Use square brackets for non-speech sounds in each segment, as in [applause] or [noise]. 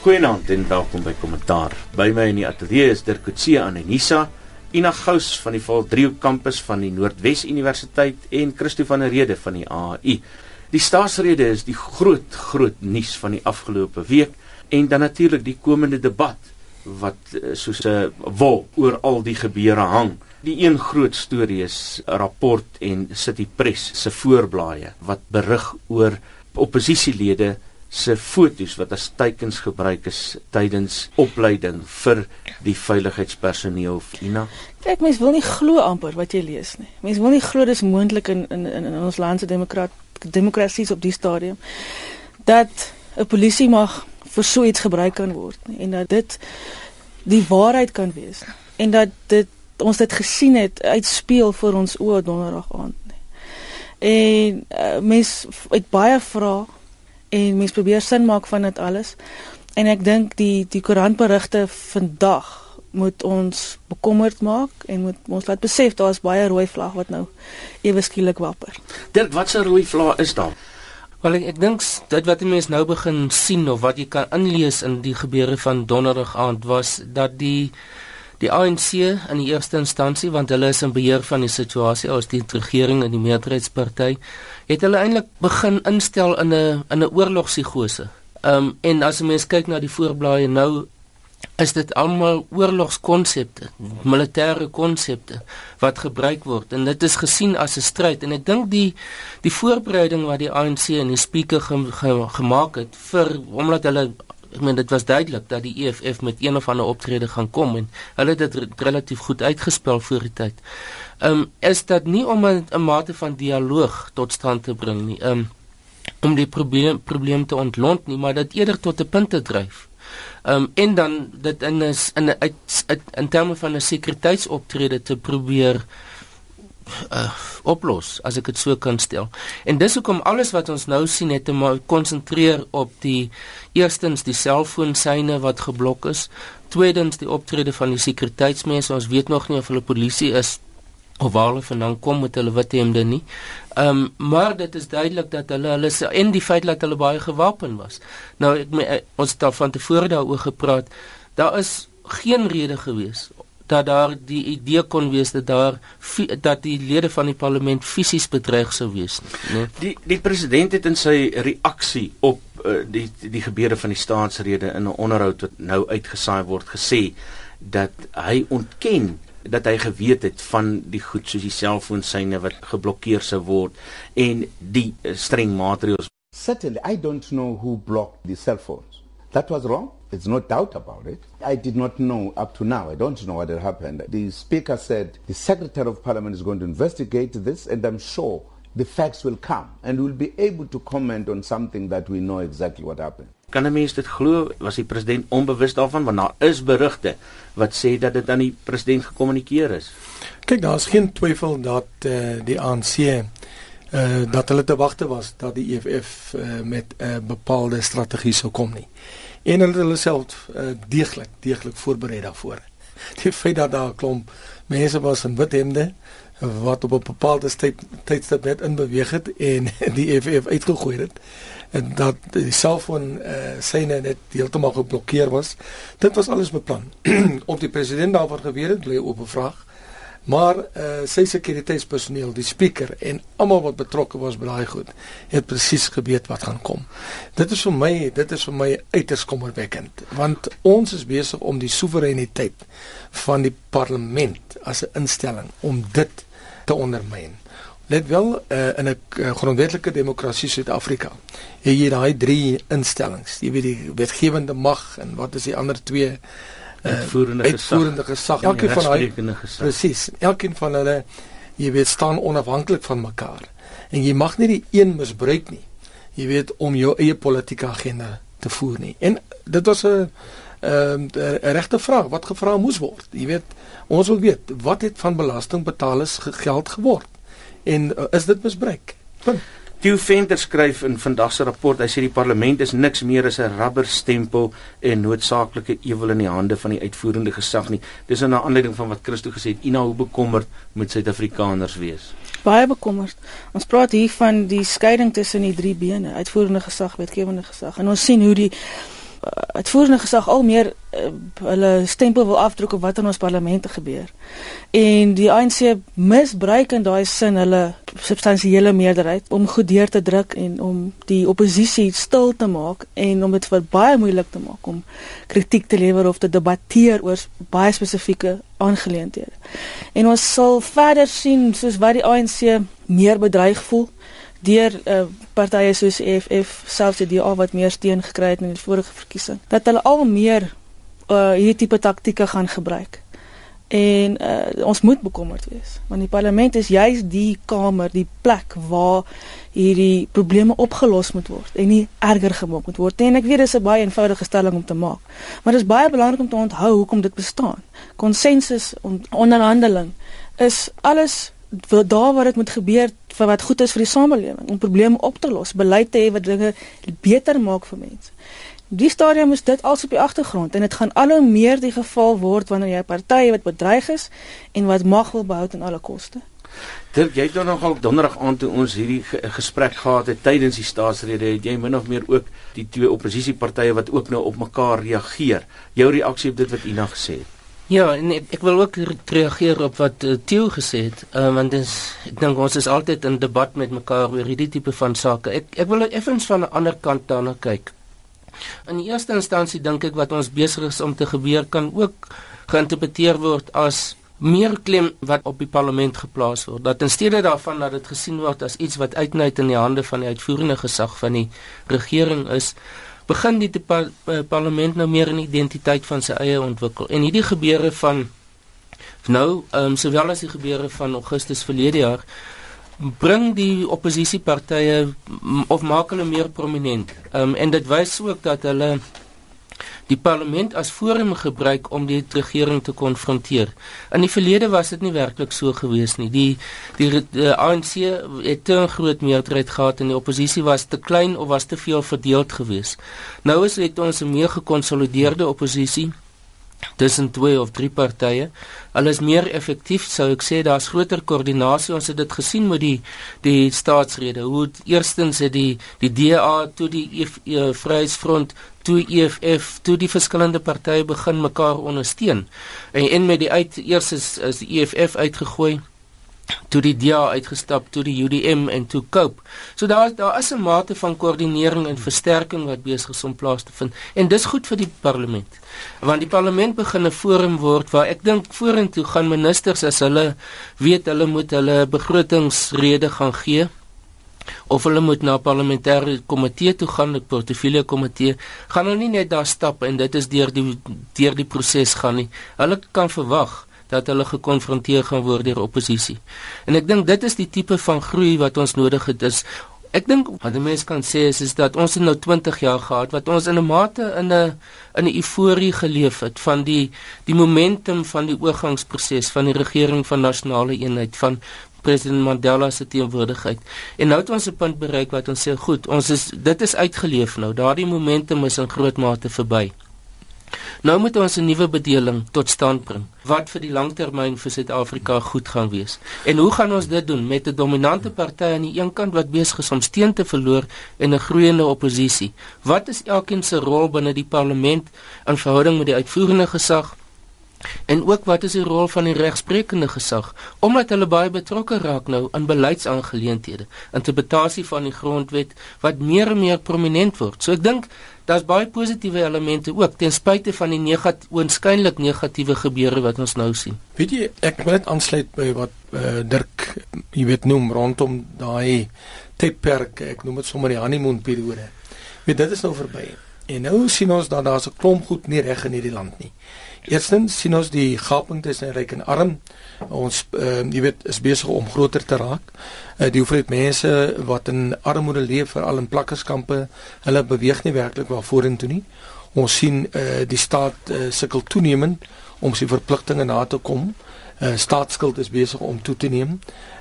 Goeienaand en welkom by Kommentaar. By my in die ateljee is Dirk Coetzee aan Enisa, Ina Gous van die Valdrio kampus van die Noordwes Universiteit en Christo van der Rede van die AU. Die staatsrede is die groot groot nuus van die afgelope week en dan natuurlik die komende debat wat eh, soos 'n wol oor al die gebeure hang. Die een groot storie is 'n rapport en City Press se voorblaaie wat berig oor oppositielede se fotos wat as teikens gebruik is tydens opleiding vir die veiligheidspersoneel Ina. Kyk, mense wil nie glo amper wat jy lees nie. Mense wil nie glo dis moontlik in in in ons land se demokrat demokrasies op die stadium dat 'n polisie mag vir so iets gebruik kan word nie en dat dit die waarheid kan wees en dat dit ons dit gesien het uitspeel voor ons oë donderdag aand nie. En uh, mense het baie vrae en mens probeer sin maak van dit alles. En ek dink die die koerantberigte vandag moet ons bekommerd maak en moet ons laat besef daar is baie rooi vlag wat nou ewe skielik wapper. Dirk, wat 'n rooi vlag is daar? Wel ek, ek dink dit wat die mens nou begin sien of wat jy kan inlees in die gebeure van donderdag aand was dat die die ANC in die eerste instansie want hulle is in beheer van die situasie as die regering en die meerderheidsparty het hulle eintlik begin instel in 'n in 'n oorlogspsigose. Ehm um, en as 'n mens kyk na die voorblaaie nou is dit almal oorlogskonsepte, militêre konsepte wat gebruik word en dit is gesien as 'n stryd en ek dink die die voorbereiding wat die ANC en die speaker ge, ge, gemaak het vir omdat hulle ek meen dit was duidelik dat die EFF met een of ander optrede gaan kom en hulle het dit relatief goed uitgespel voor die tyd. Ehm um, is dit nie om 'n mate van dialoog tot stand te bring nie. Ehm um, om die probleem probleem te ontlont nie, maar dit eerder tot 'n punt te dryf. Ehm um, en dan dit in is in 'n in, in terme van 'n sekuriteitsoptrede te probeer uh, oplos as ek dit so kan stel. En dis hoekom alles wat ons nou sien het te konsentreer op die eerstens die selfoonsyne wat geblok is, tweedens die optrede van die sekuriteitsmense. Ons weet nog nie of hulle polisie is of waar hulle vandaan kom met hulle wit hemde nie. Ehm um, maar dit is duidelik dat hulle hulle en die feit dat hulle baie gewapen was. Nou ek my, eh, ons het daar van tevore daaroor gepraat. Daar is geen rede gewees dat daar die idee kon wees dat daar dat die lede van die parlement fisies bedreig sou wees nie. Nee? Die die president het in sy reaksie op uh, die die gebeure van die staatsrede in 'n onderhoud wat nou uitgesaai word gesê dat hy ontken dat hy geweet het van die goed soos die selfoonsyne wat geblokkeer sou word en die uh, streng maatreëls. Certainly I don't know who blocked the cell phones. That was wrong. There's no doubt about it. I did not know up to now. I don't know what had happened. The Speaker said the Secretary of Parliament is going to investigate this, and I'm sure the facts will come, and we'll be able to comment on something that we know exactly what happened. Kan 'n mens dit glo? Was die president onbewus daarvan want daar is berigte wat sê dat dit aan die president gekommunikeer is. Kyk, daar is geen twyfel dat uh, die ANC uh, eh, dat hulle te wagte was dat die EFF uh, met 'n uh, bepaalde strategie sou kom nie en hulle hulle self uh, deeglik deeglik voorberei daarvoor. [laughs] Die feit dat daar 'n klomp mense was in wit hemde wat op 'n bepaalde tyd tydstip net in beweeg het en [laughs] die FF uitgegooi het en dat die selfoon uh, syne net heeltemal geblokkeer was. Dit was alles beplan. [clears throat] Op die president daaroor geweet het, bly op 'n vraag. Maar uh, sy sekuriteitspersoneel, die speaker en almal wat betrokke was by daai goed, het presies geweet wat gaan kom. Dit is vir my, dit is vir my uiters kommerwekkend, want ons is besig om die soewereiniteit van die parlement as 'n instelling om dit te ondermyn. Let wel uh, in 'n uh, grondwetlike demokrasie Suid-Afrika. Jy het daai drie instellings, jy weet die wetgewende mag en wat is die ander twee Uitvoerende gesag. Uitvoerende gesag. Elkeen van hulle Presies. Elkeen van hulle jy weet staan onafhanklik van mekaar. En jy mag nie die een misbruik nie. Jy weet om jou eie politieke agenda te voer nie. En dit was 'n ehm, uh, regte vraag wat gevra moes word. Jy weet, ons wil weet wat het van belastingbetalers geld geword en uh, is dit misbruik? Punt. Theo Venter skryf in vandag se rapport, hy sê die parlement is niks meer as 'n rubberstempel en noodsaaklike ewel in die hande van die uitvoerende gesag nie. Dis in 'n aanleiding van wat Christo gesê het, Ina, hoe bekommerd moet Suid-Afrikaners wees? Baie bekommerd. Ons praat hier van die skeiding tussen die drie bene, uitvoerende gesag, wetgewende gesag. En ons sien hoe die uitvoerende gesag al meer uh, hulle stempel wil afdruk op wat in ons parlemente gebeur. En die ANC misbruik in daai sin hulle substansiële meerderheid om goed deur te druk en om die oppositie stil te maak en om dit vir baie moeilik te maak om kritiek te lewer of te debatteer oor baie spesifieke aangeleenthede. En ons sal verder sien soos wat die ANC meer bedreig voel deur uh, partye soos EFF selfs die DA wat meer steun gekry het in die vorige verkiesing dat hulle al meer uh, hierdie tipe taktieke gaan gebruik. En uh, ons moet bekommerd wees want die parlement is juis die kamer, die plek waar hierdie probleme opgelos moet word en nie erger gemaak moet word. En ek weet dis 'n baie eenvoudige stelling om te maak, maar dit is baie belangrik om te onthou hoekom dit bestaan. Konsensus onderhandeling is alles daar waar dit moet gebeur vir wat goed is vir die samelewing om probleme op te los, beleid te hê wat dinge beter maak vir mense. Die stadium moet dit als op die agtergrond en dit gaan al hoe meer die geval word wanneer jy 'n party wat bedreig is en wat mag wil behou aan alle koste. Dirk, jy het nou nogal donderdag aand toe ons hierdie gesprek gehad het tydens die staatsrede, het jy min of meer ook die twee oppositiepartye wat ook nou op mekaar reageer. Jou reaksie op dit wat Ina gesê het. Ja, en ek, ek wil ook reageer op wat uh, Theo gesê het, uh, want dis ek dink ons is altyd in debat met mekaar oor hierdie tipe van sake. Ek ek wil effens van 'n ander kant daarna kyk. In die eerste instansie dink ek wat ons besig is om te gebeur kan ook geïnterpreteer word as meer klem wat op die parlement geplaas word. Dat in steede daarvan dat dit gesien word as iets wat uitnet in die hande van die uitvoerende gesag van die regering is, begin die par parlement nou meer 'n identiteit van sy eie ontwikkel. En hierdie gebeure van nou, ehm um, sowel as die gebeure van Augustus verlede jaar bring die oppositiepartye of maak hulle meer prominent. Ehm um, en dit wys ook dat hulle die parlement as forum gebruik om die regering te konfronteer. In die verlede was dit nie werklik so gewees nie. Die die, die ANC het te groot meerderheid gehad en die oppositie was te klein of was te veel verdeeld gewees. Nou is dit ons 'n meer gekonsolideerde oppositie tussen twee of drie partye. Hulle is meer effektief, sou ek sê daar's groter koördinasie. Ons het dit gesien met die die staatsrede. Hoe eerstens het die die DA toe die e e Vryheidsfront toe EFF toe die verskillende partye begin mekaar ondersteun. En en met die uit eers is, is die EFF uitgegooi toe die DA uitgestap toe die UDM en toe Cope. So daar daar is 'n mate van koördinering en versterking wat besig is om plaas te vind en dis goed vir die parlement. Want die parlement begin 'n forum word waar ek dink vorentoe gaan ministers as hulle weet hulle moet hulle begrotingsrede gaan gee of hulle moet na parlementêre komitee toe gaan, 'n portefeulje komitee, gaan hulle nie net daar stap en dit is deur die deur die proses gaan nie. Hulle kan verwag dat hulle gekonfronteer gaan word deur oppositie. En ek dink dit is die tipe van groei wat ons nodig het. Is ek dink wat mense kan sê is is dat ons nou 20 jaar gehad wat ons in 'n mate in 'n in 'n euforie geleef het van die die momentum van die oorgangsproses van die regering van nasionale eenheid van president Mandela se teenwoordigheid. En nou het ons 'n punt bereik wat ons sê goed, ons is dit is uitgeleef nou. Daardie momentum is in groot mate verby. Nou moet ons 'n nuwe bedeling tot stand bring wat vir die langtermyn vir Suid-Afrika goed gaan wees. En hoe gaan ons dit doen met 'n dominante party aan die een kant wat besig is om steun te verloor en 'n groeiende oppositie? Wat is elkeen se rol binne die parlement in verhouding met die uitvoerende gesag? En ook wat is die rol van die regsprekende gesag omdat hulle baie betrokke raak nou aan beleidsaangeleenthede, interpretasie van die grondwet wat meer en meer prominent word. So ek dink daar's baie positiewe elemente ook ten spyte van die negatief oënskynlik negatiewe gebeure wat ons nou sien. Weet jy, ek wil net aansluit by wat uh, Dirk jy weet noem rondom daai tydperk, ek noem dit sommer die honeymoon periode. Weet dit is nou verby. En nou sien ons dat daar's 'n klomp goed nie reg in hierdie land nie. Eerstens sien ons die gaping tussen ryk en arm. Ons uh, jy weet is besig om groter te raak. Uh, die hoeveelheid mense wat in armoede leef, veral in plakkerskampe, hulle beweeg nie werklik waar vorentoe nie. Ons sien uh, die staat uh, sukkel toenemend om sy verpligtinge na te kom. Uh, staatsskuld is besig om toe te neem.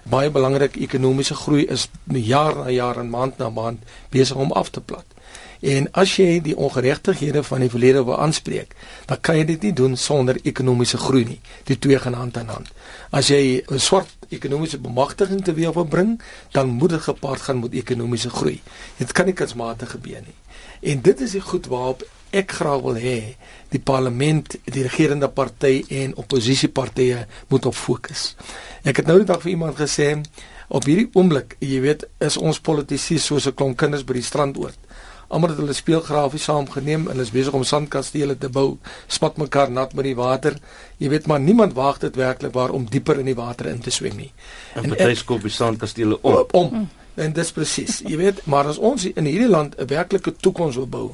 Baie belangrik ekonomiese groei is jaar na jaar en maand na maand besig om af te plat. En as jy die ongeregtighede van die verlede wil aanspreek, dan kan jy dit nie doen sonder ekonomiese groei nie. Die twee gaan hand aan hand. As jy 'n swart ekonomiese bemagtiging te weer wil bring, dan moet dit gepaard gaan met ekonomiese groei. Dit kan nie kunsmatig gebeur nie. En dit is die goed waarop ek graag wil hê die parlement, die regerende party en oppositiepartye moet op fokus. Ek het nou net vir iemand gesê op hierdie oomblik, jy weet, is ons politici soos 'n klomp kinders by die strandoord. Almal het hulle speelgrafies saamgeneem en is besig om sandkastele te bou, spat mekaar nat met die water. Jy weet maar niemand waag dit werklik waar om dieper in die water in te swem nie. En party skop die sandkastele op. om. En dis presies. Jy weet, maar as ons in hierdie land 'n werklike toekoms wil bou,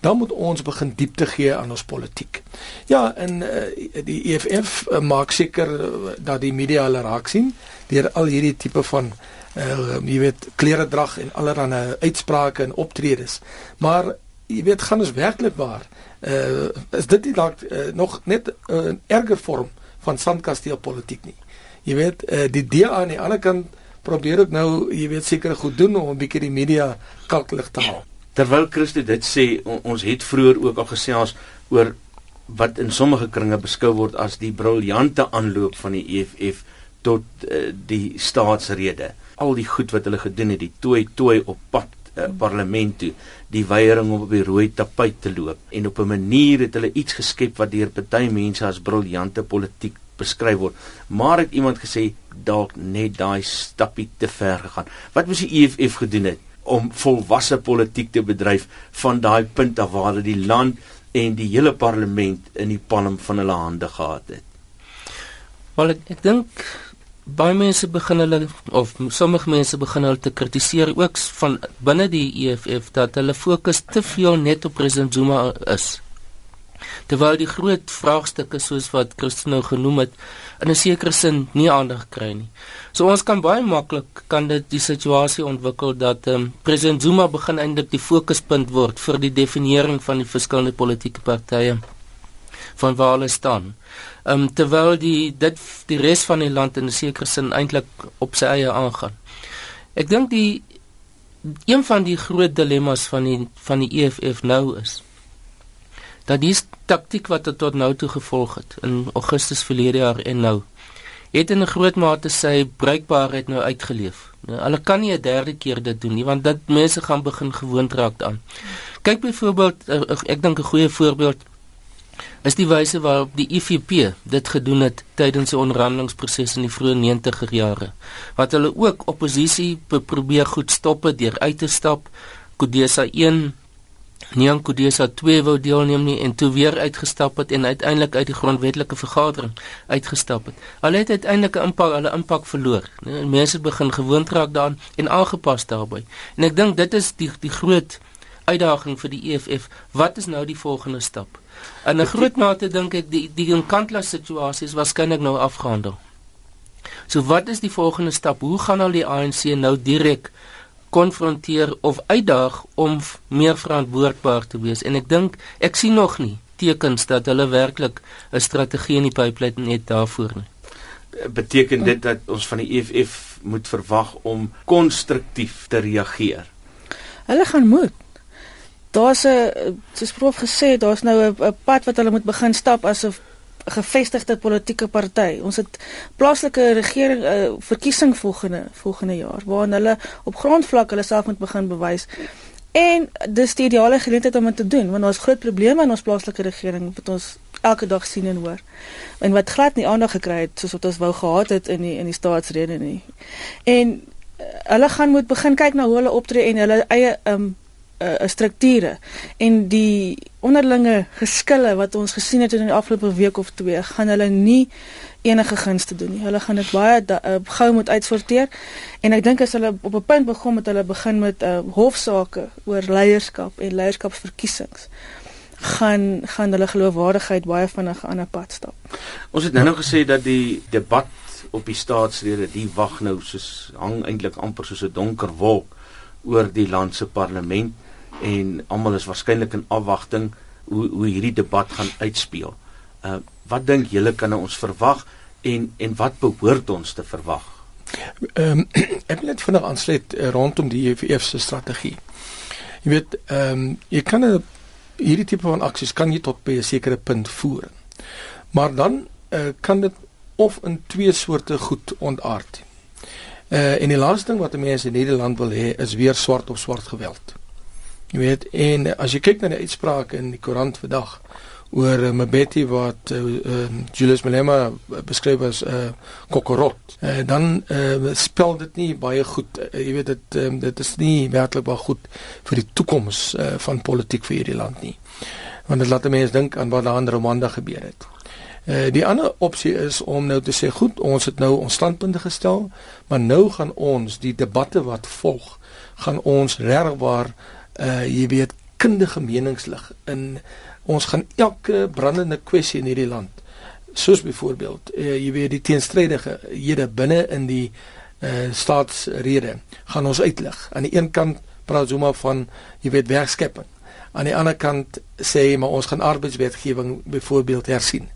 dan moet ons begin diepte gee aan ons politiek. Ja, en uh, die EFF uh, maak seker uh, dat die media hulle raak sien deur al hierdie tipe van uh, jy weet, klere drag en allerlei uitsprake en optredes. Maar jy weet, gaan ons werklik waar uh, is dit nie dalk uh, nog net 'n uh, erger vorm van sandkasteelpolitiek nie. Jy weet, uh, die DA aan die ander kant probeer ek nou, jy weet seker goed doen om 'n bietjie die media kalklig te haal. Terwyl Christo dit sê, on, ons het vroeër ook al gesels oor wat in sommige kringe beskou word as die briljante aanloop van die EFF tot uh, die staatsrede. Al die goed wat hulle gedoen het, die tooi tooi op pad uh, parlement toe, die weiering om op die rooi tapuit te loop en op 'n manier het hulle iets geskep wat deur party mense as briljante politiek beskryf word. Maar het iemand gesê dalk net daai stappie te ver gegaan. Wat moes die EFF gedoen het om volwasse politiek te bedryf van daai punt af waar hulle die land en die hele parlement in die palm van hulle hande gehad het? Wel ek, ek dink baie mense begin hulle of sommige mense begin hulle te kritiseer ook van binne die EFF dat hulle fokus te veel net op president Zuma is terwyl die groot vraagstukke soos wat Christo nou genoem het in 'n sekere sin nie aandag kry nie. So ons kan baie maklik kan dit die situasie ontwikkel dat ehm um, president Zuma begin eintlik die fokuspunt word vir die definiering van die verskillende politieke partye van waar hulle staan. Ehm um, terwyl die dit die res van die land in 'n sekere sin eintlik op sy eie aangaan. Ek dink die een van die groot dilemmas van die van die EFF nou is dat die taktik wat tot nou toe gevolg het in Augustus verlede jaar en nou het in 'n groot mate sy bruikbaarheid nou uitgeleef. Nou, hulle kan nie 'n derde keer dit doen nie want dit mense gaan begin gewoond raak daaraan. Kyk byvoorbeeld eh, eh, ek dink 'n goeie voorbeeld is die wyse waarop die IFP dit gedoen het tydens die onderhandelingsproses in die vroeë 90er jare wat hulle ook oppositie probeer goed stop deur uit te stap Kodesa Nian Kodesa 2 wou deelneem nie en toe weer uitgestap het en uiteindelik uit die grondwetlike vergadering uitgestap het. Hulle het uiteindelik 'n impak, hulle impak verloor. Nee, mense begin gewoond raak daaraan en aangepas daarbey. En ek dink dit is die die groot uitdaging vir die EFF. Wat is nou die volgende stap? In 'n groot mate dink ek die die Nkandla situasie is waarskynlik nou afgehandel. So wat is die volgende stap? Hoe gaan al die ANC nou direk konfronteer of uitdaag om meer verantwoordbaar te wees. En ek dink ek sien nog nie tekens dat hulle werklik 'n strategie in die pipeline het daarvoor nie. Beteken dit dat ons van die EFF moet verwag om konstruktief te reageer? Hulle gaan moet. Daar's 'n soos prof gesê daar's nou 'n pad wat hulle moet begin stap asof gevestigde politieke party. Ons het plaaslike regering uh, verkiesing volgende volgende jaar waarin hulle op grondvlak hulle self moet begin bewys. En dis die ideale geleentheid om dit te doen want ons groot probleme in ons plaaslike regering wat ons elke dag sien en hoor. En wat glad nie aandag gekry het soos wat ons wou gehad het in die in die staatsrede nie. En uh, hulle gaan moet begin kyk na hoe hulle optree en hulle eie um uh, strukture en die onderlinge geskille wat ons gesien het in die afgelope week of twee gaan hulle nie enige gunste doen nie. Hulle gaan dit baie uh, gou moet uitsorteer en ek dink as hulle op 'n punt begin met hulle begin met uh, hofsaake oor leierskap en leierskapsverkiesings gaan gaan hulle geloofwaardigheid baie vinnig aan 'n pad stap. Ons het nou nog gesê dat die debat op die staatslede die wag nou soos hang eintlik amper soos 'n donker wolk oor die land se parlement en almal is waarskynlik in afwagting hoe hoe hierdie debat gaan uitspeel. Uh wat dink julle kan ons verwag en en wat behoort ons te verwag? Ehm um, [clears throat] ek wil net vinnig aansluit uh, rondom die EFF se strategie. Jy weet, ehm um, jy kan 'n hierdie tipe van aksies kan jy tot by 'n sekere punt voer. Maar dan uh, kan dit of in twee soorte goed ontaard. Uh en die laaste ding wat mense in Nederland wil hê is weer swart op swart geweld. Jy weet, en as jy kyk na die uitsprake in die koerant vandag oor uh, Mbeki wat uh, uh, Julius Malema beskryf as 'n uh, kokorot, uh, dan uh, spel dit nie baie goed. Uh, jy weet dit um, dit is nie werklik baie goed vir die toekoms uh, van politiek vir hierdie land nie. Want dit laat mense dink aan wat daar in Rwanda gebeur het. Uh, die ander opsie is om nou te sê goed, ons het nou ons standpunte gestel, maar nou gaan ons die debatte wat volg, gaan ons regwaar uh jy weet kundige meningslig in ons gaan elke brandende kwessie in hierdie land soos byvoorbeeld uh, jy weet die teenstrydige hede binne in die uh staatsrede gaan ons uitlig. Aan die een kant praat Zuma van jy weet werkskepping. Aan die ander kant sê maar ons gaan arbeidswetgewing byvoorbeeld hersien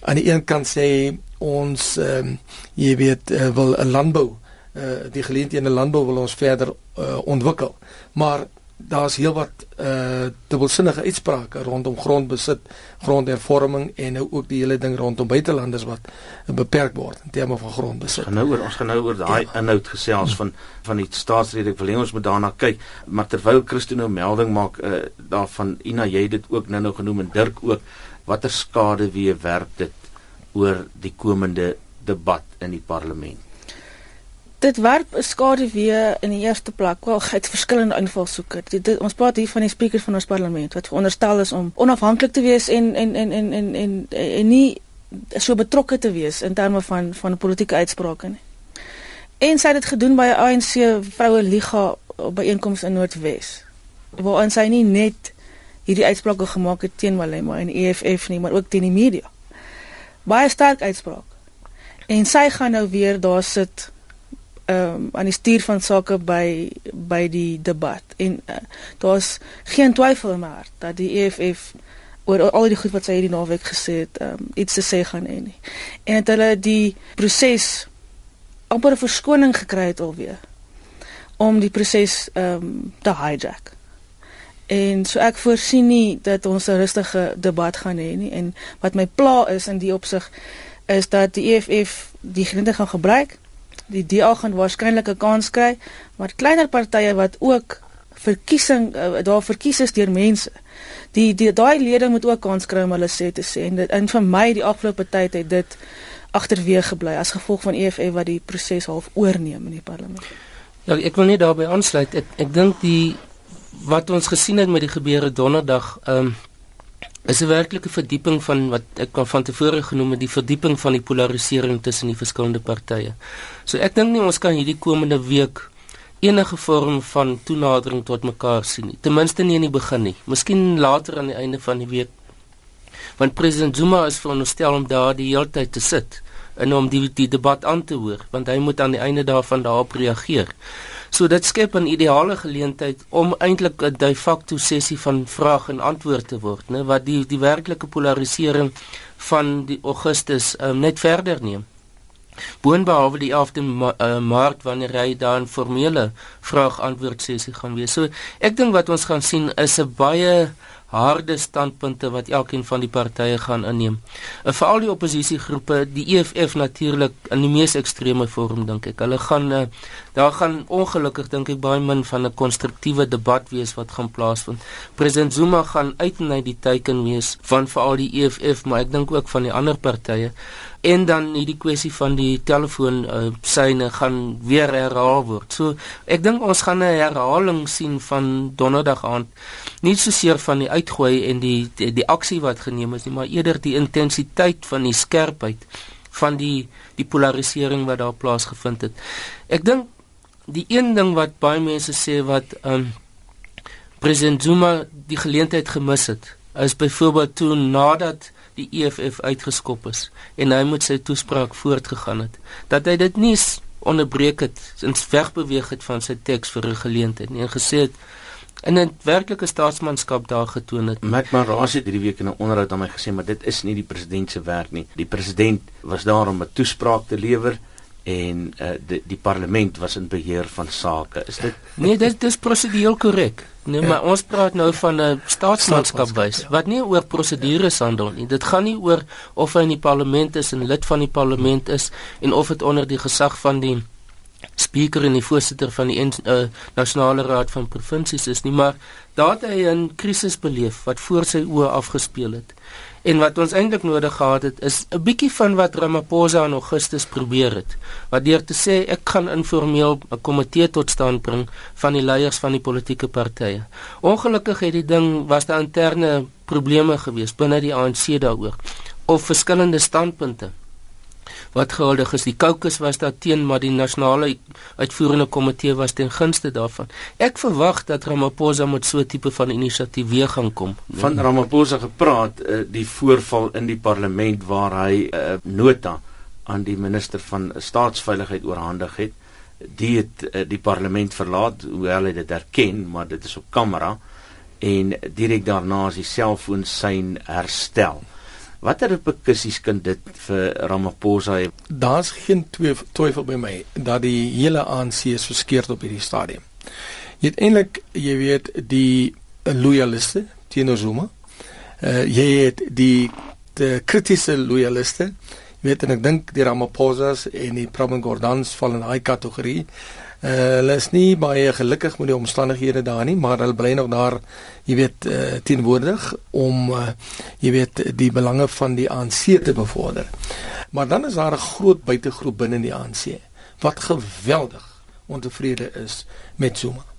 aan die een kant sê ons ehm um, jy weet uh, wil 'n landbou uh, die geleenthede in landbou wil ons verder uh, ontwikkel maar daar's heelwat uh dubbelsinnige uitsprake rondom grondbesit, grondhervorming en nou ook die hele ding rondom buitelanders wat beperk word in terme van grondbesit. Gaan nou oor ons gaan nou oor daai ja. inhoud gesels van van die staatsrede. Ek wil hê ons moet daarna kyk. Maar terwyl Christo nou melding maak uh daarvan Ina jy dit ook nou-nou genoem en Dirk ook watter skade weer werp dit oor die komende debat in die parlement? Dit werp skade weer in die eerste plek. Wel, [laughs] het verskillende invalshoeke. Ons praat hier van die spreekers van ons parlement wat veronderstel is om onafhanklik te wees en en en en en en, en nie so betrokke te wees in terme van van politieke uitsprake nie. En sy het dit gedoen by 'n ANC vroue liga byeenkoms in Noordwes. Waar sy nie net hierdie uitsprake gemaak het teen Malema en EFF nie, maar ook teen die media. Baie sterk uitspraak. En sy gaan nou weer daar sit um, aan die stuur van sake by by die debat. En uh, daar's geen twyfel meer dat die EFF oor al die goed wat sy hierdie naweek gesê het, ehm um, iets te sê gaan hê nie. En het hulle die proses amper 'n verskoning gekry het alweer om die proses ehm um, te hijack. En so ek voorsien nie dat ons 'n rustige debat gaan hê nie en wat my pla is in die opsig is dat die EFF die geleentheid gaan gebruik. Die DA gaan waarskynlik 'n kans kry, maar kleiner partye wat ook verkiesing uh, daar verkies is deur mense. Die daai lede moet ook kans kry om hulle sê te sê en dit in vir my die afgelope tyd het dit agterweeg gebly as gevolg van EFF wat die proses half oorneem in die parlement. Ja, ek wil net daarbey aansluit. Ek ek dink die wat ons gesien het met die gebeure donderdag, ehm um, is 'n werklike verdieping van wat ek van tevore genoem het, die verdieping van die polarisering tussen die verskillende partye. So ek dink nie ons kan hierdie komende week enige vorm van toenadering tot mekaar sien nie. Ten minste nie in die begin nie. Miskien later aan die einde van die week. Want president Zuma is veronderstel om daar die hele tyd te sit en om die die debat aan te hoor, want hy moet aan die einde daarvan daarop reageer. So dit skep 'n ideale geleentheid om eintlik 'n de facto sessie van vraag en antwoord te word, né, wat die die werklike polarisering van die Augustus um, net verder neem. Boonbehalwe die 11de ma uh, Maart wanneer hy daar 'n formele vraag-antwoord sessie gaan wees. So ek dink wat ons gaan sien is 'n baie harde standpunte wat elkeen van die partye gaan inneem. En veral die oppositiegroepe, die EFF natuurlik in die mees ekstreme vorm dink ek. Hulle gaan uh, daar gaan ongelukkig dink ek baie min van 'n konstruktiewe debat wees wat gaan plaasvind. President Zuma gaan uit en uit die teiken wees van veral die EFF, maar ek dink ook van die ander partye en dan hierdie kwessie van die telefoon uh, syne gaan weer herhaal word. So ek dink ons gaan 'n herhaling sien van donderdag aand. Nie soseer van die uitgooi en die die, die aksie wat geneem is nie, maar eerder die intensiteit van die skerpheid van die die polarisering wat daar plaasgevind het. Ek dink die een ding wat baie mense sê wat um president Zuma die geleentheid gemis het, is byvoorbeeld toe nadat die EFF uitgeskop is en hy moet sy toespraak voortgegaan het dat hy dit nie onderbreek het ins wegbeweeg het van sy teks vir 'n geleentheid nie en gesê het in 'n werklike staatsmanskap daar getoon het. Mac Maras het hierdie week in 'n onderhoud aan my gesê maar dit is nie die president se werk nie. Die president was daar om 'n toespraak te lewer en uh, die, die parlement was in beheer van sake. Is dit Nee, dit dis prosedureel korrek. Nee, ja. maar ons praat nou van 'n uh, staatsmanskap wys ja. wat nie oor prosedures handel nie. Dit gaan nie oor of hy in die parlement is en lid van die parlement is en of dit onder die gesag van die speaker en die voorsitter van die uh, nasionale raad van provinsies is nie, maar daar het hy 'n krisis beleef wat voor sy oë afgespeel het. En wat ons eintlik nodig gehad het is 'n bietjie van wat Ramaphosa in Augustus probeer het. Wat deur te sê ek gaan informeel 'n komitee tot stand bring van die leiers van die politieke partye. Ongelukkig het die ding was daar interne probleme gewees binne die ANC daaroor of verskillende standpunte wat gehuldig is. Die caucus was daar teen, maar die nasionale uitvoerende komitee was ten gunste daarvan. Ek verwag dat Ramaphosa met so 'n tipe van inisiatief weer gaan kom. Van Ramaphosa gepraat, uh, die voorval in die parlement waar hy 'n uh, nota aan die minister van staatsveiligheid oorhandig het. Die het uh, die parlement verlaat, hoewel hy dit erken, maar dit is op kamera en direk daarna is die selfoon sy herstel. Watter reperkusies kan dit vir Ramaphosa hê? Daar's geen twyfel by my dat die hele ANC is verskeurd op hierdie stadium. Jy het eintlik, jy weet, die loyaliste teenoor Zuma. Uh jy het die die kritiese loyaliste. Jy weet en ek dink die Ramaphosa's en die Prabang Gordans val in daai kategorie. Uh, hulle is nie baie gelukkig met die omstandighede daar nie, maar hulle bly nog daar, jy weet, uh, teenwoordig om uh, jy weet die belange van die ANC te bevorder. Maar dan is daar 'n groot buitegroep binne die ANC wat geweldig ontevrede is met Zuma.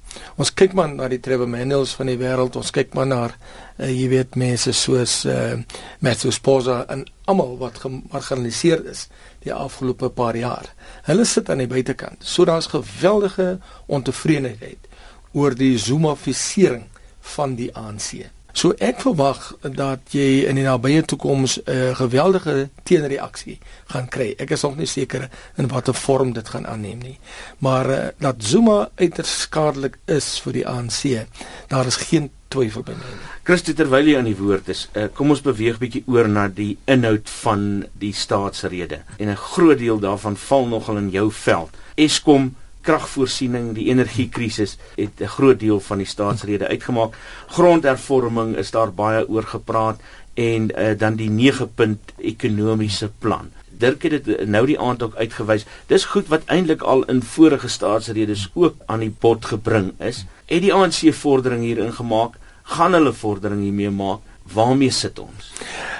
Ons kyk maar na die Trevor Manuels van die wêreld, ons kyk maar na uh, jy weet mense soos uh, Matthew Sposa en almal wat gemarginaliseer is die afgelope paar jaar. Hulle sit aan die buitekant. So daar's geweldige ontevredenheid oor die zoomafisering van die ANC. So ek verwag dat jy in die nabye toekoms 'n uh, geweldige teenreaksie gaan kry. Ek is nog nie seker in watter vorm dit gaan aanneem nie. Maar uh, dat Zuma uiters skadelik is vir die ANC, daar is geen twyfel by my nie. Christo terwyl jy aan die woord is, uh, kom ons beweeg bietjie oor na die inhoud van die staatsrede. En 'n groot deel daarvan val nogal in jou veld. Eskom kragvoorsiening, die energiekrisis het 'n groot deel van die staatsrede uitgemaak. Grondhervorming is daar baie oor gepraat en uh, dan die 9 punt ekonomiese plan. Dirk het dit nou die aand ook uitgewys. Dis goed wat eintlik al in vorige staatsredes ook aan die bod gebring is. Het die ANC vordering hierin gemaak? gaan hulle vordering hiermee maak? Waarmee sit ons?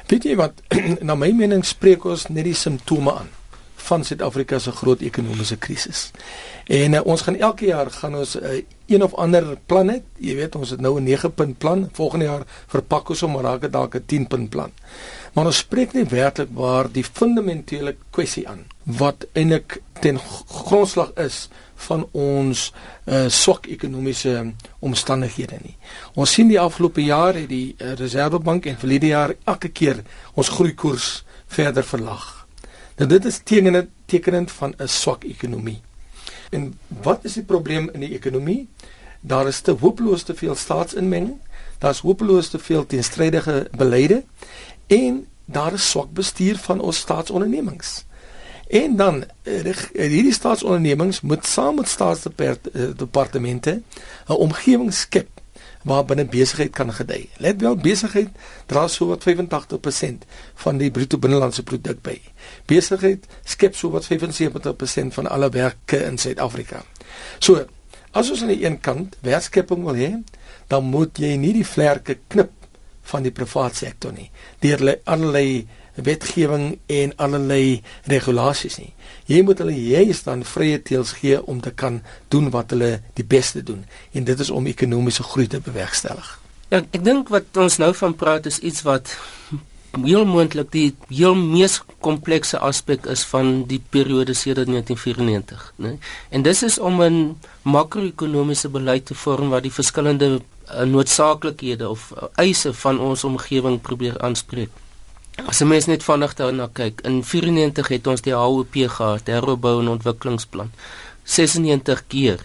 Weet jy wat [clears throat] na my mening spreek ons net die simptome aan van Suid-Afrika se groot ekonomiese krisis. En uh, ons gaan elke jaar gaan ons 'n uh, eh, een of ander plan hê. Jy weet ons het nou 'n 9 punt plan. Volgende jaar verpak ons hom maar raak dit dalk 'n 10 punt plan. Maar ons spreek nie werklik waar die fundamentele kwessie aan wat eintlik ten grondslag is van ons uh, swak ekonomiese omstandighede nie. Ons sien die afgelope jaar het die uh, Reservebank en verlede jaar elke keer ons groeikoers verder verlaag. Nou dit is tekenend tekenend van 'n swak ekonomie. En wat is die probleem in die ekonomie? Daar is te hopeloos te veel staatsinmenging, daar's hopeloos te veel teenstrydige beleide en daar is swak bestuur van ons staatsondernemings. En dan eh, eh, hierdie staatsondernemings moet saam met staatsdepartemente 'n omgewing skep waar binne besigheid kan gedei. Let wel, besigheid dra so wat 85% van die bruto binnelandse produk by. Besigheid skep so wat 75% van alle werke in Suid-Afrika. So, as ons aan die een kant werkskepping wil hê, dan moet jy nie die vlerke knip van die private sektor nie. Deur allerlei wetgewing en allerlei regulasies nie. Jy moet hulle juist dan vrye teels gee om te kan doen wat hulle die beste doen en dit is om ekonomiese groei te bewerkstellig. Ja, ek dink wat ons nou van praat is iets wat heel moontlik die heel mees komplekse aspek is van die periode sedert 1994, né? En dis is om 'n makro-ekonomiese beleid te vorm wat die verskillende uh, noodsaaklikhede of uh, eise van ons omgewing probeer aanspreek. As 'n mens net vinnig daarna kyk, in 94 het ons die HOP gehad, herbou en ontwikkelingsplan. 96 keer.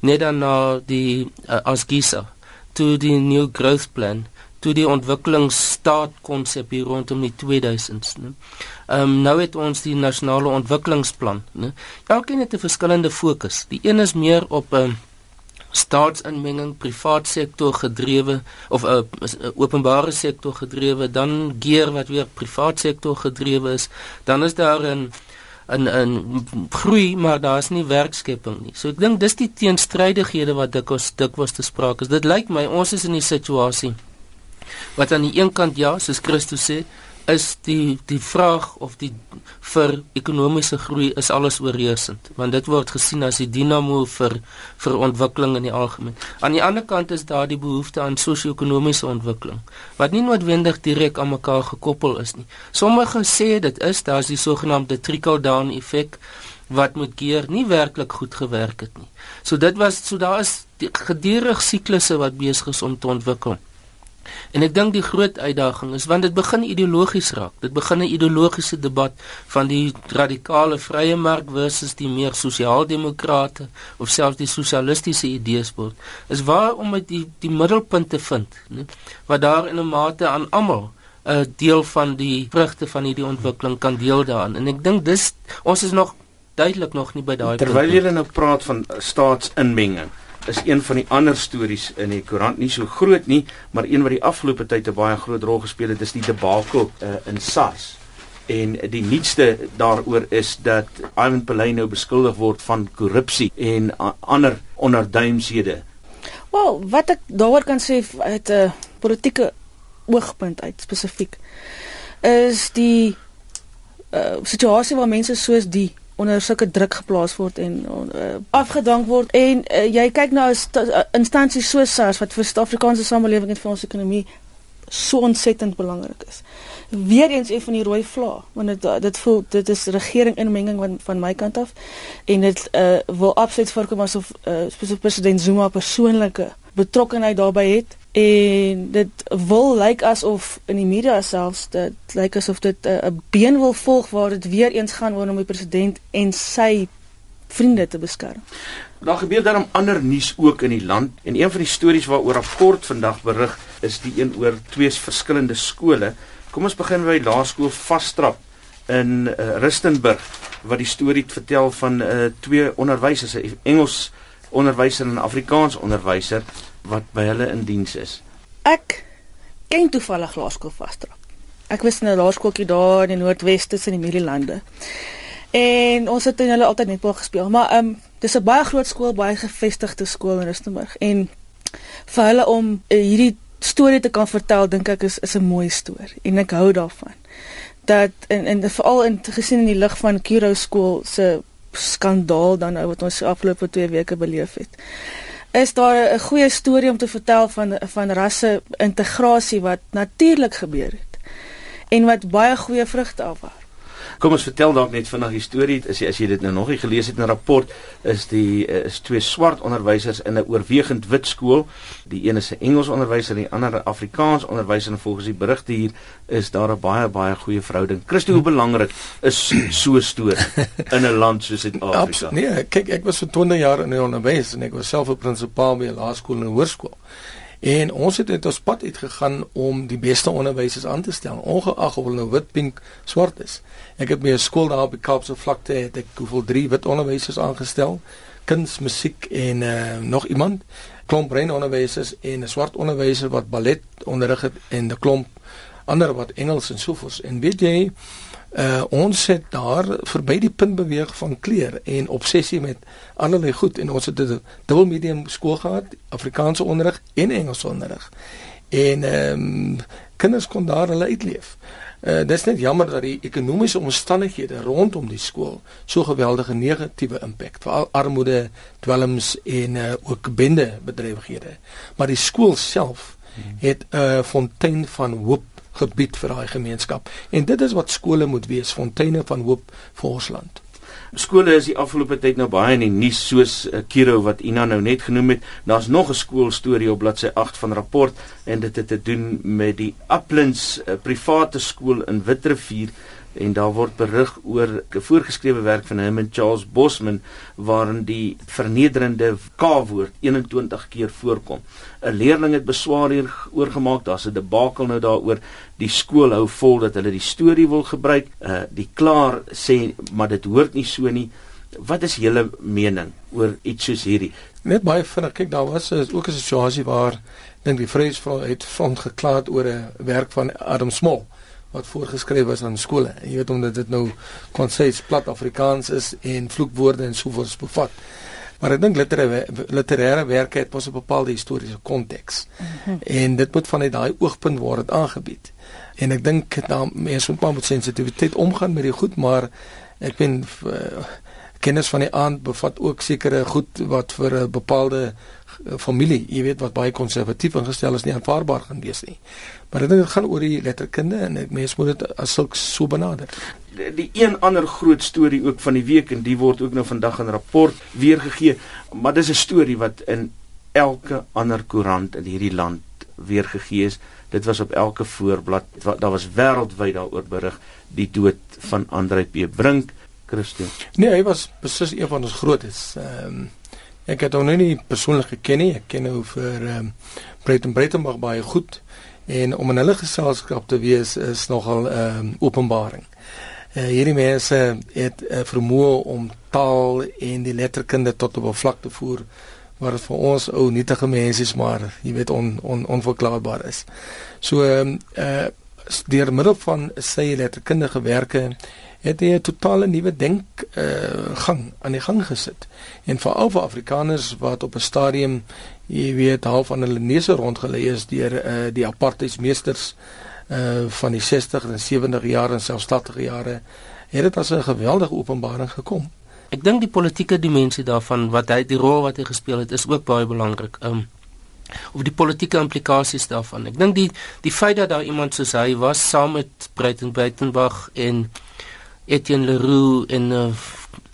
Net daarna die uh, Asgisa, toe die new growth plan, toe die ontwikkelingsstaat konsep hier rondom die 2000s, né? Ehm um, nou het ons die nasionale ontwikkelingsplan, né? Elkeen het 'n verskillende fokus. Die een is meer op 'n ehm, staatsinmenging, privaat sektor gedrewe of 'n uh, uh, openbare sektor gedrewe, dan geer wat weer privaat sektor gedrewe is, dan is daar 'n 'n 'n groei, maar daar is nie werkskepping nie. So ek dink dis die teenstrydighede wat dikwels dikwels te sprake is. Dit lyk my ons is in 'n situasie wat aan die een kant ja, soos Christus sê, is die die vraag of die vir ekonomiese groei is alles oorheersend want dit word gesien as die dinamo vir vir ontwikkeling in die algemeen. Aan die ander kant is daar die behoefte aan sosio-ekonomiese ontwikkeling wat nie noodwendig direk aan mekaar gekoppel is nie. Sommige sê dit is daar's die sogenaamde trickle down effek wat met keer nie werklik goed gewerk het nie. So dit was so daar is gedurig siklusse wat besig is om te ontwikkel. En ek dink die groot uitdaging is want dit begin ideologies raak. Dit begin 'n ideologiese debat van die radikale vrye mark versus die meer sosiaaldemokrate of selfs die sosialistiese idees word. Is waar om met die die middelpunt te vind, né? Wat daar in 'n mate aan almal 'n deel van die vrugte van hierdie ontwikkeling kan deel daaraan. En ek dink dis ons is nog duidelik nog nie by daai Terwyl jy nou praat van staatsinmenging is een van die ander stories in die koerant nie so groot nie, maar een wat die afgelope tyd 'n baie groot rol gespeel het, is die debakel uh, in SARS. En die nuutste daaroor is dat Ivan Pillay nou beskuldig word van korrupsie en uh, ander onderduimshede. Wel, wat ek daaroor kan sê uit 'n uh, politieke oogpunt uit spesifiek is die uh, situasie waar mense soos die onder sulke druk geplaas word en uh, afgedank word. En uh, jy kyk na 'n uh, instansie so SARS wat vir Suid-Afrikaanse samelewing en vir ons ekonomie so ontsettend belangrik is. Weereens een van die rooi vlae want dit dit voel dit is regering inmenging van van my kant af. En dit uh, wil absoluut voorkom asof uh, president Zuma persoonlike betrokkeheid daarbey het en dit wil lyk asof in die media selfs dit lyk asof dit 'n uh, been wil volg waar dit weer eens gaan oor om die president en sy vriende te beskerm. Daar gebeur dan ander nuus ook in die land en een van die stories waaroor rapport vandag berig is die een oor twee verskillende skole. Kom ons begin by Laerskool Vastrap in uh, Rustenburg wat die storie vertel van uh, twee onderwysers, 'n Engels onderwyser en 'n Afrikaans onderwyser wat by hulle in diens is. Ek ken toevallig Laerskool Vastrap. Ek was in 'n laerskooltjie daar in die Noordwes tussen die Mielielande. En ons het in hulle altyd netbal gespeel, maar ehm um, dis 'n baie groot skool, baie gevestigde skool in Rustenburg en vir hulle om uh, hierdie storie te kan vertel, dink ek is is 'n mooi storie en ek hou daarvan. Dat en en veral in gesien in die lig van Kiro skool se skandaal dan nou wat ons afgelope 2 weke beleef het is daar 'n goeie storie om te vertel van van rasse integrasie wat natuurlik gebeur het en wat baie goeie vrugte afwerp. Kom ons vertel dalk net vinnig die storie as jy as jy dit nou nog nie gelees het in 'n rapport is die is twee swart onderwysers in 'n oorwegend wit skool. Die een is 'n Engels onderwyser en die ander 'n Afrikaans onderwyser en volgens die berigte hier is daar 'n baie baie goeie verhouding. Christo, hoe belangrik is so 'n storie in 'n land soos Suid-Afrika? Nee, kyk ek was vir 20 jaar in die onderwys en ek was self 'n prinsipaal by 'n laerskool en 'n hoërskool. En ons het dit ons pad uitgegaan om die beste onderwysers aan te stel, ongeag of hulle nou wit, pink, swart is. Ek het 'n skool daar op die Kaapse vlakte het ek hoeveel drie wit onderwysers aangestel, kuns, musiek en uh, nog iemand, klomp bruin onderwysers en 'n swart onderwyser wat ballet onderrig het en 'n klomp ander wat Engels en sovoorts. En weet jy, uh ons het daar verby die punt beweeg van kleur en obsessie met allerlei goed en ons het 'n dubbel medium skool gehad, Afrikaanse onderrig en Engelse onderrig. En ehm um, kinders kon daar hulle uitleef. Uh dis net jammer dat die ekonomiese omstandighede rondom die skool so geweldige negatiewe impak veral armoede, dwelms en uh, ook bende bedrywighede. Maar die skool self het 'n uh, fontein van hoop gebied vir daai gemeenskap. En dit is wat skole moet wees, fonteine van hoop vir ons land. Skole is die afgelope tyd nou baie in die nuus soos uh, Kiro wat Ina nou net genoem het. Daar's nog 'n skoolstorie op bladsy 8 van rapport en dit het te doen met die Uplands uh, private skool in Witrifuur en daar word berig oor 'n voorgeskrewe werk van Herman Charles Bosman waarin die vernederende K-woord 21 keer voorkom. 'n Leerling het beswaar hier oorgemaak, daar's 'n debakel nou daaroor. Die skool hou vol dat hulle die storie wil gebruik. Uh die klaar sê maar dit hoort nie so nie. Wat is julle mening oor iets soos hierdie? Net baie vinnig, kyk daar was is ook 'n situasie waar dink die Vryheidsfront het front geklaar oor 'n werk van Adam Small wat voorgeskryf was aan skole. Jy weet omdat dit nou konsens plat Afrikaans is en vloekwoorde en sovoorts bevat. Maar ek dink literêre literêre werke het mos 'n bepaalde historiese konteks. Mm -hmm. En dit moet vanuit daai oogpunt word dit aangebied. En ek dink dan mense moet maar met sensitiwiteit omgaan met die goed, maar ek ben uh, kennis van die aand bevat ook sekere goed wat vir 'n bepaalde familie, jy weet wat baie konservatief ingestel is, nie aanvaarbaar gaan wees nie. Maar dit gaan oor die letterkunde en ek mens moet dit as sulks so benader. Die, die een ander groot storie ook van die week en die word ook nou vandag in rapport weergegee, maar dis 'n storie wat in elke ander koerant in hierdie land weergegee is. Dit was op elke voorblad. Daar was wêreldwyd daaroor berig die dood van Andre P. Brink, Christus. Nee, hy was beslis een van ons grootes. Ehm um, ek het hom nou nie persoonlik geken nie. Ek ken hom vir ehm um, Breiten Breitenberg baie goed en om in hulle geselskap te wees is nogal 'n uh, openbaring. Uh, hierdie mense het 'n uh, vermoë om taal en die letterkunde tot op 'n vlak te voer waar dit vir ons ou nietige mense is maar jy weet on, on onverklaarbaar is. So ehm uh, deur middel van sy letterkundige werke het hy 'n totale nuwe denk uh, gang aan die gang gesit. En vir Afrikaners wat op 'n stadium jy weet half aan hulle neuse rondgelei is deur uh, die apartheidsmeesters uh van die 60 en 70 jare en selfstandige jare het dit as 'n geweldige openbaring gekom. Ek dink die politieke dimensie daarvan wat hy die rol wat hy gespeel het is ook baie belangrik. Um of die politieke implikasies daarvan. Ek dink die die feit dat daar iemand soos hy was saam met Breiten Breitenberg en Etienne Leroux en uh,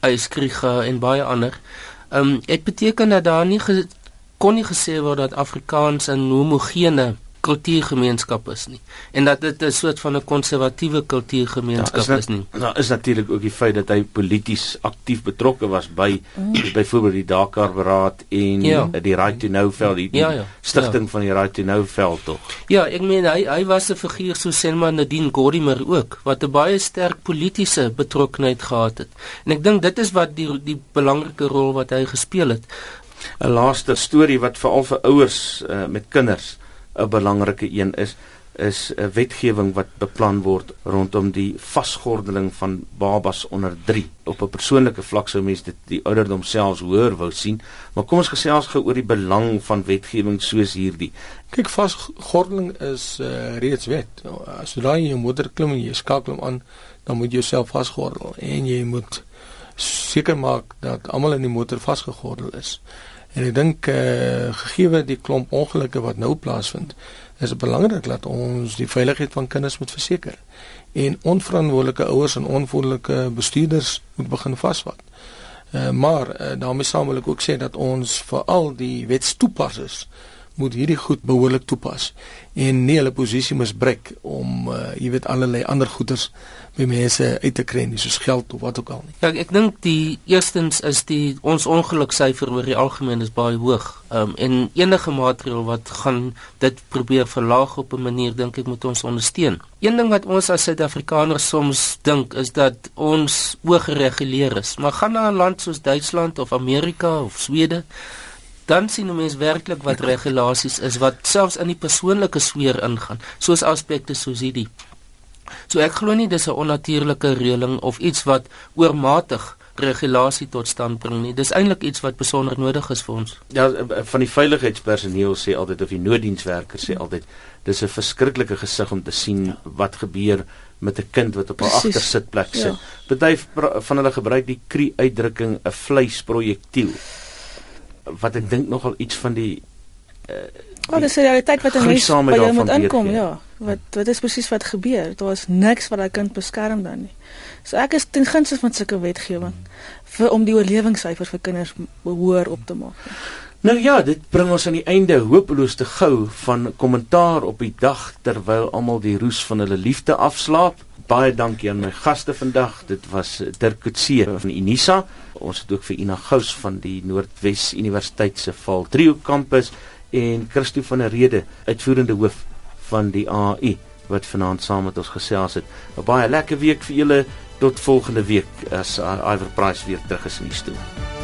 Eyskriga en baie ander. Um dit beteken dat daar nie kon nie gesê word dat Afrikaans 'n homogene kultuurgemeenskap is nie en dat dit 'n soort van 'n konservatiewe kultuurgemeenskap ja, is, is nie. Daar is natuurlik ook die feit dat hy polities aktief betrokke was by mm. byvoorbeeld die Dakar Beraad en ja. die Right to Know veld die, die ja, ja, stigting ja. van die Right to Know veld tog. Ja, ek meen hy hy was 'n figuur so Selma Nadine Gordimer ook wat 'n baie sterk politieke betrokkenheid gehad het. En ek dink dit is wat die die belangrike rol wat hy gespeel het. 'n laaste storie wat veral vir ouers uh, met kinders 'n belangrike een is is 'n wetgewing wat beplan word rondom die vasgordeling van babas onder 3. Op 'n persoonlike vlak sou mense dit die ouderdom selfs hoër wou sien, maar kom ons gesels gou oor die belang van wetgewing soos hierdie. Kyk, vasgordeling is uh, reeds wet. As jy daai jou moeder klim en jy skakel hom aan, dan moet jy jouself vasgordel en jy moet seker maak dat almal in die motor vasgegordel is. En ek dink eh uh, gegee die klomp ongelukke wat nou plaasvind, is dit belangrik dat ons die veiligheid van kinders moet verseker. En onverantwoordelike ouers en onvoordelike bestuurders moet begin vasvat. Eh uh, maar uh, daarmee saam wil ek ook sê dat ons veral die wetstoepassers moet hierdie goed behoorlik toepas en nie hulle posisie misbruik om uh, jy weet allerlei ander goederes by mense uit te kry nie soos geld of wat ook al nie. Ja, ek dink die eerstens is die ons ongeluksyfer oor die algemeen is baie hoog. Ehm um, en enige maatreël wat gaan dit probeer verlaag op 'n manier dink ek moet ons ondersteun. Een ding wat ons as Suid-Afrikaners soms dink is dat ons oorgereguleer is, maar gaan na 'n land soos Duitsland of Amerika of Swede dan sien 'n mens werklik wat regulasies is wat selfs in die persoonlike sfeer ingaan, soos aspekte soos hierdie. So ek glo nie dis 'n onnatuurlike reëling of iets wat oormatig regulasie tot stand bring nie. Dis eintlik iets wat besonder nodig is vir ons. Ja, van die veiligheidspersoneel sê altyd of die nooddienswerkers sê altyd dis 'n verskriklike gesig om te sien wat gebeur met 'n kind wat op 'n agtersitplek sit. Ja. Party van hulle gebruik die kri uitdrukking 'n vleisprojektiel wat ek dink nogal iets van die uh, Oh, dis 'n realiteit wat 'n mens by jou moet inkom, ja. Wat wat is presies wat gebeur? Daar is niks wat daai kind beskerm dan nie. So ek is ten gunste van sulke wetgewing vir om die oorlewingssyfers vir kinders hoër op te maak. Nou ja, dit bring ons aan die einde hopeloos te gou van kommentaar op die dag terwyl almal die roes van hulle liefde afslaap. Baie dankie aan my gaste vandag. Dit was Dirk Coetzee van Unisa. Ons het ook vir Ina Gous van die Noordwes Universiteit se Val Trio kampus en Christo van der Rede, uitvoerende hoof van die AI wat vanaand saam met ons gesels het. 'n Baie lekker week vir julle tot volgende week as Iver Price weer terug is in die stoel.